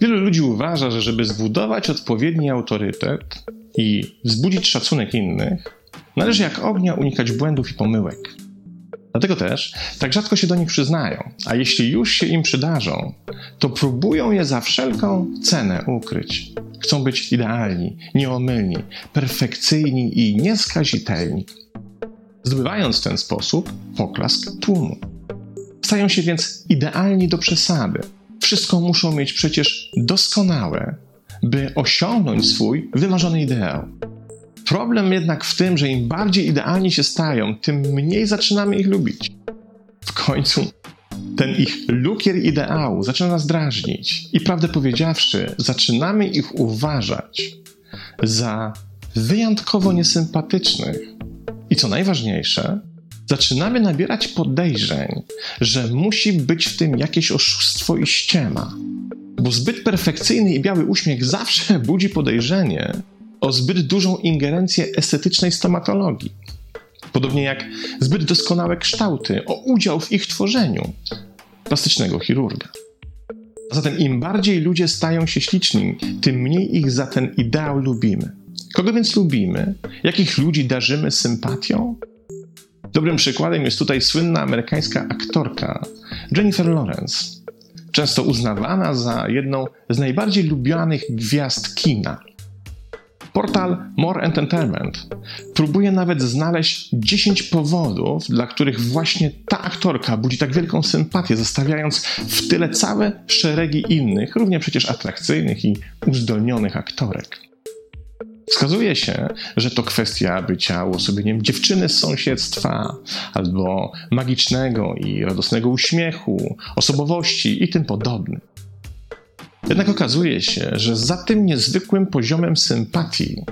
Wielu ludzi uważa, że żeby zbudować odpowiedni autorytet i wzbudzić szacunek innych, należy jak ognia unikać błędów i pomyłek. Dlatego też tak rzadko się do nich przyznają, a jeśli już się im przydarzą, to próbują je za wszelką cenę ukryć. Chcą być idealni, nieomylni, perfekcyjni i nieskazitelni. Zdobywając w ten sposób poklask tłumu. Stają się więc idealni do przesady. Wszystko muszą mieć przecież doskonałe, by osiągnąć swój wymarzony ideał. Problem jednak w tym, że im bardziej idealni się stają, tym mniej zaczynamy ich lubić. W końcu ten ich lukier ideału zaczyna nas drażnić i prawdę powiedziawszy, zaczynamy ich uważać za wyjątkowo niesympatycznych. I co najważniejsze, zaczynamy nabierać podejrzeń, że musi być w tym jakieś oszustwo i ściema. Bo zbyt perfekcyjny i biały uśmiech zawsze budzi podejrzenie, o zbyt dużą ingerencję estetycznej stomatologii. Podobnie jak zbyt doskonałe kształty, o udział w ich tworzeniu plastycznego chirurga. Zatem im bardziej ludzie stają się śliczni, tym mniej ich za ten ideał lubimy. Kogo więc lubimy? Jakich ludzi darzymy sympatią? Dobrym przykładem jest tutaj słynna amerykańska aktorka Jennifer Lawrence, często uznawana za jedną z najbardziej lubianych gwiazd kina. Portal More Entertainment próbuje nawet znaleźć 10 powodów, dla których właśnie ta aktorka budzi tak wielką sympatię, zostawiając w tyle całe szeregi innych, równie przecież atrakcyjnych i uzdolnionych aktorek. Wskazuje się, że to kwestia bycia uosobieniem dziewczyny z sąsiedztwa, albo magicznego i radosnego uśmiechu, osobowości i tym podobnym. Jednak okazuje się, że za tym niezwykłym poziomem sympatii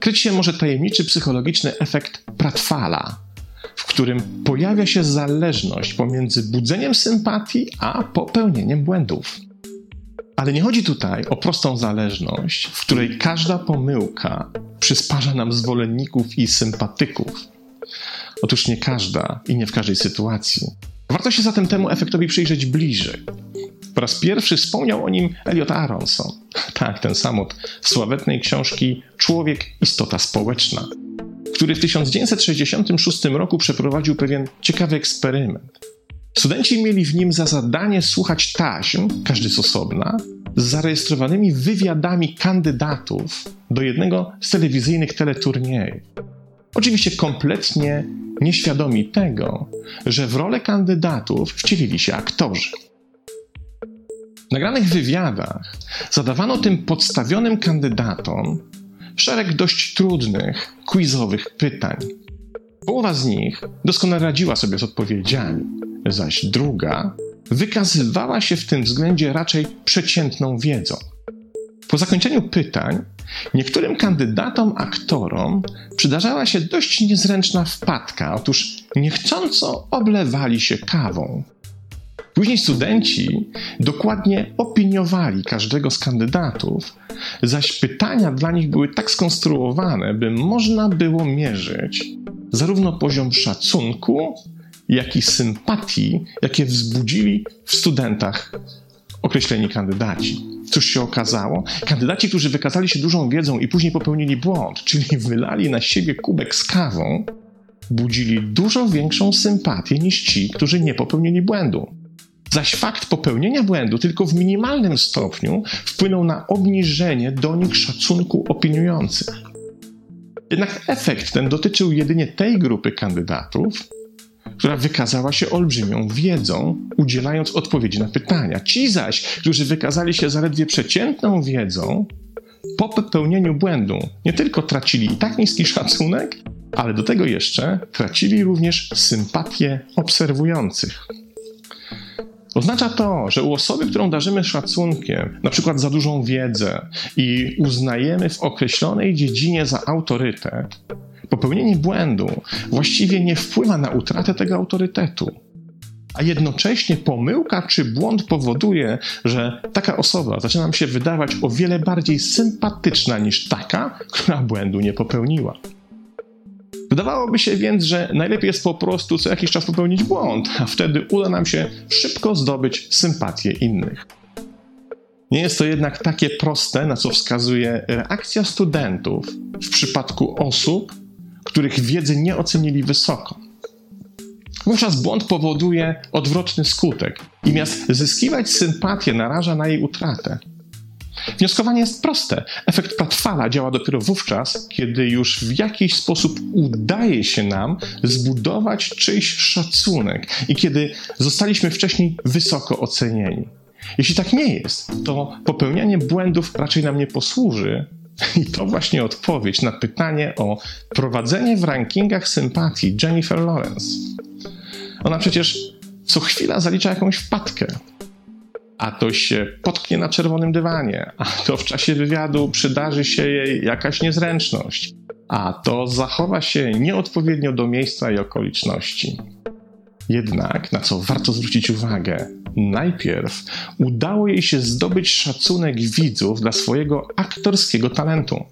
kryć się może tajemniczy psychologiczny efekt Pratfala, w którym pojawia się zależność pomiędzy budzeniem sympatii a popełnieniem błędów. Ale nie chodzi tutaj o prostą zależność, w której każda pomyłka przysparza nam zwolenników i sympatyków. Otóż nie każda i nie w każdej sytuacji. Warto się zatem temu efektowi przyjrzeć bliżej. Po raz pierwszy wspomniał o nim Elliot Aronson. Tak, ten samot z sławetnej książki Człowiek istota społeczna, który w 1966 roku przeprowadził pewien ciekawy eksperyment. Studenci mieli w nim za zadanie słuchać taśm, każdy z osobna, z zarejestrowanymi wywiadami kandydatów do jednego z telewizyjnych teleturniejów. Oczywiście kompletnie nieświadomi tego, że w rolę kandydatów wcielili się aktorzy. W nagranych wywiadach zadawano tym podstawionym kandydatom szereg dość trudnych, quizowych pytań. Połowa z nich doskonale radziła sobie z odpowiedziami, zaś druga wykazywała się w tym względzie raczej przeciętną wiedzą. Po zakończeniu pytań, niektórym kandydatom aktorom przydarzała się dość niezręczna wpadka. Otóż niechcąco oblewali się kawą. Później studenci dokładnie opiniowali każdego z kandydatów, zaś pytania dla nich były tak skonstruowane, by można było mierzyć zarówno poziom szacunku, jak i sympatii, jakie wzbudzili w studentach określeni kandydaci. Cóż się okazało? Kandydaci, którzy wykazali się dużą wiedzą i później popełnili błąd, czyli wylali na siebie kubek z kawą, budzili dużo większą sympatię niż ci, którzy nie popełnili błędu. Zaś fakt popełnienia błędu tylko w minimalnym stopniu wpłynął na obniżenie do nich szacunku opiniujących. Jednak efekt ten dotyczył jedynie tej grupy kandydatów, która wykazała się olbrzymią wiedzą, udzielając odpowiedzi na pytania. Ci zaś, którzy wykazali się zaledwie przeciętną wiedzą, po popełnieniu błędu nie tylko tracili i tak niski szacunek, ale do tego jeszcze tracili również sympatię obserwujących. Oznacza to, że u osoby, którą darzymy szacunkiem, na przykład za dużą wiedzę i uznajemy w określonej dziedzinie za autorytet, popełnienie błędu właściwie nie wpływa na utratę tego autorytetu. A jednocześnie pomyłka czy błąd powoduje, że taka osoba zaczyna nam się wydawać o wiele bardziej sympatyczna niż taka, która błędu nie popełniła. Wydawałoby się więc, że najlepiej jest po prostu co jakiś czas popełnić błąd, a wtedy uda nam się szybko zdobyć sympatię innych. Nie jest to jednak takie proste, na co wskazuje reakcja studentów w przypadku osób, których wiedzy nie ocenili wysoko. Wówczas błąd powoduje odwrotny skutek i miast zyskiwać sympatię naraża na jej utratę. Wnioskowanie jest proste. Efekt Pratfala działa dopiero wówczas, kiedy już w jakiś sposób udaje się nam zbudować czyjś szacunek i kiedy zostaliśmy wcześniej wysoko ocenieni. Jeśli tak nie jest, to popełnianie błędów raczej nam nie posłuży. I to właśnie odpowiedź na pytanie o prowadzenie w rankingach sympatii Jennifer Lawrence. Ona przecież co chwila zalicza jakąś wpadkę. A to się potknie na czerwonym dywanie, a to w czasie wywiadu przydarzy się jej jakaś niezręczność, a to zachowa się nieodpowiednio do miejsca i okoliczności. Jednak, na co warto zwrócić uwagę, najpierw udało jej się zdobyć szacunek widzów dla swojego aktorskiego talentu.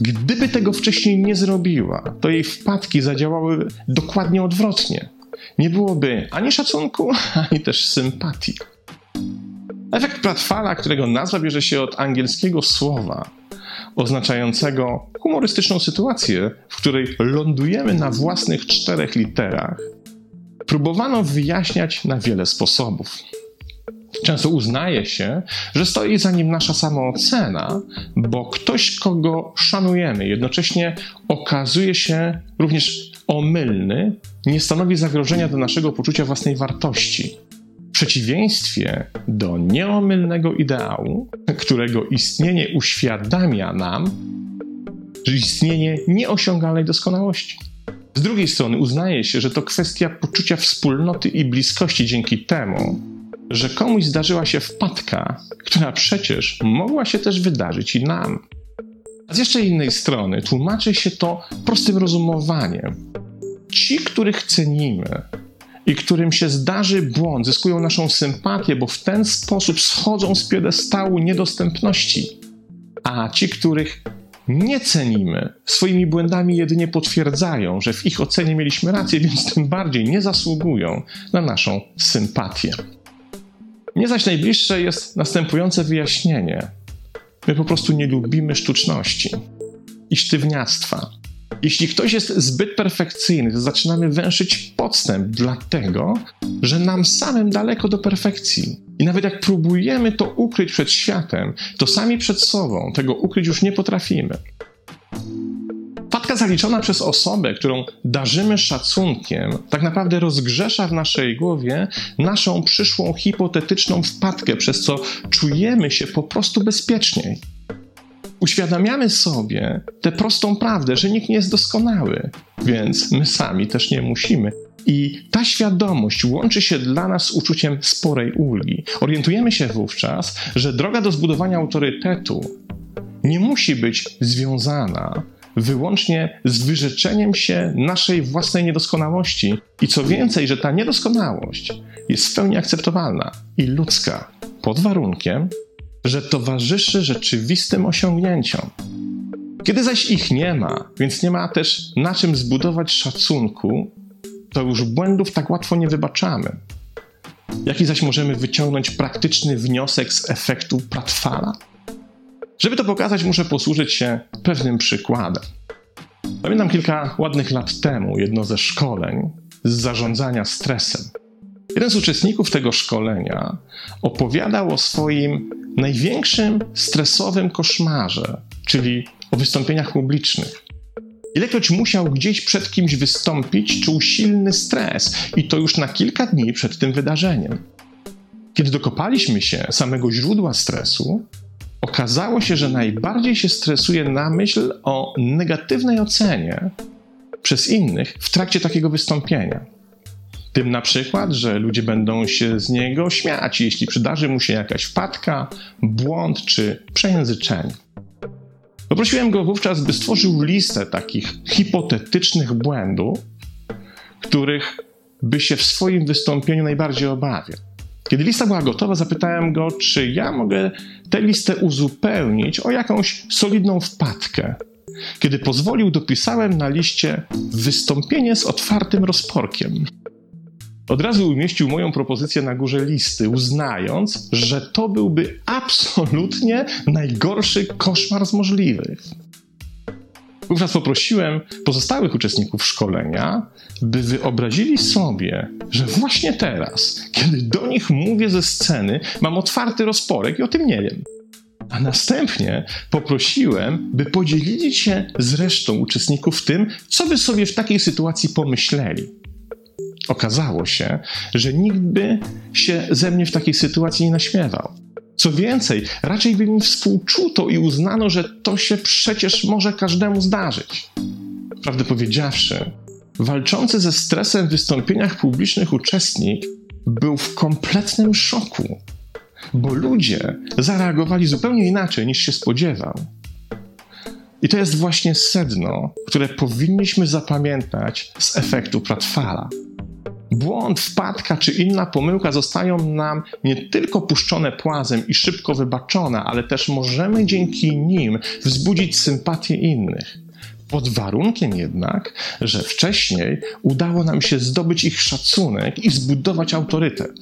Gdyby tego wcześniej nie zrobiła, to jej wpadki zadziałały dokładnie odwrotnie. Nie byłoby ani szacunku, ani też sympatii. Efekt Pratfala, którego nazwa bierze się od angielskiego słowa oznaczającego humorystyczną sytuację, w której lądujemy na własnych czterech literach, próbowano wyjaśniać na wiele sposobów. Często uznaje się, że stoi za nim nasza samoocena, bo ktoś, kogo szanujemy, jednocześnie okazuje się również omylny, nie stanowi zagrożenia dla naszego poczucia własnej wartości. Przeciwieństwie do nieomylnego ideału, którego istnienie uświadamia nam, że istnienie nieosiągalnej doskonałości. Z drugiej strony uznaje się, że to kwestia poczucia wspólnoty i bliskości dzięki temu, że komuś zdarzyła się wpadka, która przecież mogła się też wydarzyć i nam. A z jeszcze innej strony tłumaczy się to prostym rozumowaniem. Ci, których cenimy i którym się zdarzy błąd, zyskują naszą sympatię, bo w ten sposób schodzą z piedestału niedostępności. A ci, których nie cenimy, swoimi błędami jedynie potwierdzają, że w ich ocenie mieliśmy rację, więc tym bardziej nie zasługują na naszą sympatię. Mnie zaś najbliższe jest następujące wyjaśnienie. My po prostu nie lubimy sztuczności i sztywniactwa. Jeśli ktoś jest zbyt perfekcyjny, to zaczynamy węszyć podstęp, dlatego że nam samym daleko do perfekcji. I nawet jak próbujemy to ukryć przed światem, to sami przed sobą tego ukryć już nie potrafimy. Wpadka zaliczona przez osobę, którą darzymy szacunkiem, tak naprawdę rozgrzesza w naszej głowie naszą przyszłą hipotetyczną wpadkę, przez co czujemy się po prostu bezpieczniej. Uświadamiamy sobie tę prostą prawdę, że nikt nie jest doskonały, więc my sami też nie musimy. I ta świadomość łączy się dla nas z uczuciem sporej ulgi. Orientujemy się wówczas, że droga do zbudowania autorytetu nie musi być związana wyłącznie z wyrzeczeniem się naszej własnej niedoskonałości. I co więcej, że ta niedoskonałość jest w pełni akceptowalna i ludzka, pod warunkiem, że towarzyszy rzeczywistym osiągnięciom. Kiedy zaś ich nie ma, więc nie ma też na czym zbudować szacunku, to już błędów tak łatwo nie wybaczamy. Jaki zaś możemy wyciągnąć praktyczny wniosek z efektu Pratfala? Żeby to pokazać, muszę posłużyć się pewnym przykładem. Pamiętam kilka ładnych lat temu jedno ze szkoleń z zarządzania stresem. Jeden z uczestników tego szkolenia opowiadał o swoim największym stresowym koszmarze, czyli o wystąpieniach publicznych. Ilekroć musiał gdzieś przed kimś wystąpić, czuł silny stres i to już na kilka dni przed tym wydarzeniem. Kiedy dokopaliśmy się samego źródła stresu, okazało się, że najbardziej się stresuje na myśl o negatywnej ocenie przez innych w trakcie takiego wystąpienia. Tym na przykład, że ludzie będą się z niego śmiać, jeśli przydarzy mu się jakaś wpadka, błąd czy przejęzyczenie. Poprosiłem go wówczas, by stworzył listę takich hipotetycznych błędów, których by się w swoim wystąpieniu najbardziej obawiał. Kiedy lista była gotowa, zapytałem go, czy ja mogę tę listę uzupełnić o jakąś solidną wpadkę, Kiedy pozwolił, dopisałem na liście wystąpienie z otwartym rozporkiem. Od razu umieścił moją propozycję na górze listy, uznając, że to byłby absolutnie najgorszy koszmar z możliwych. Wówczas poprosiłem pozostałych uczestników szkolenia, by wyobrazili sobie, że właśnie teraz, kiedy do nich mówię ze sceny, mam otwarty rozporek i o tym nie wiem. A następnie poprosiłem, by podzielili się z resztą uczestników tym, co by sobie w takiej sytuacji pomyśleli. Okazało się, że nikt by się ze mnie w takiej sytuacji nie naśmiewał. Co więcej, raczej by mi współczuto i uznano, że to się przecież może każdemu zdarzyć. Prawdę powiedziawszy, walczący ze stresem w wystąpieniach publicznych uczestnik był w kompletnym szoku, bo ludzie zareagowali zupełnie inaczej niż się spodziewał. I to jest właśnie sedno, które powinniśmy zapamiętać z efektu Pratfala. Błąd, wpadka czy inna pomyłka zostają nam nie tylko puszczone płazem i szybko wybaczone, ale też możemy dzięki nim wzbudzić sympatię innych. Pod warunkiem jednak, że wcześniej udało nam się zdobyć ich szacunek i zbudować autorytet.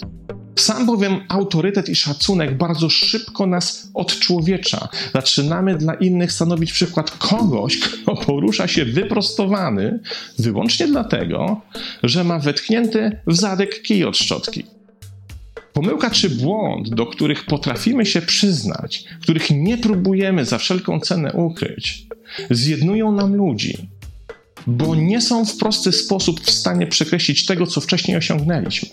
Sam bowiem autorytet i szacunek bardzo szybko nas odczłowiecza. Zaczynamy dla innych stanowić przykład kogoś, kto porusza się wyprostowany wyłącznie dlatego, że ma wetknięty w zadek kij od szczotki. Pomyłka czy błąd, do których potrafimy się przyznać, których nie próbujemy za wszelką cenę ukryć, zjednują nam ludzi, bo nie są w prosty sposób w stanie przekreślić tego, co wcześniej osiągnęliśmy.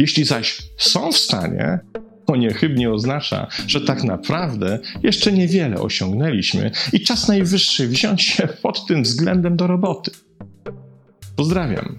Jeśli zaś są w stanie, to niechybnie oznacza, że tak naprawdę jeszcze niewiele osiągnęliśmy i czas najwyższy wziąć się pod tym względem do roboty. Pozdrawiam.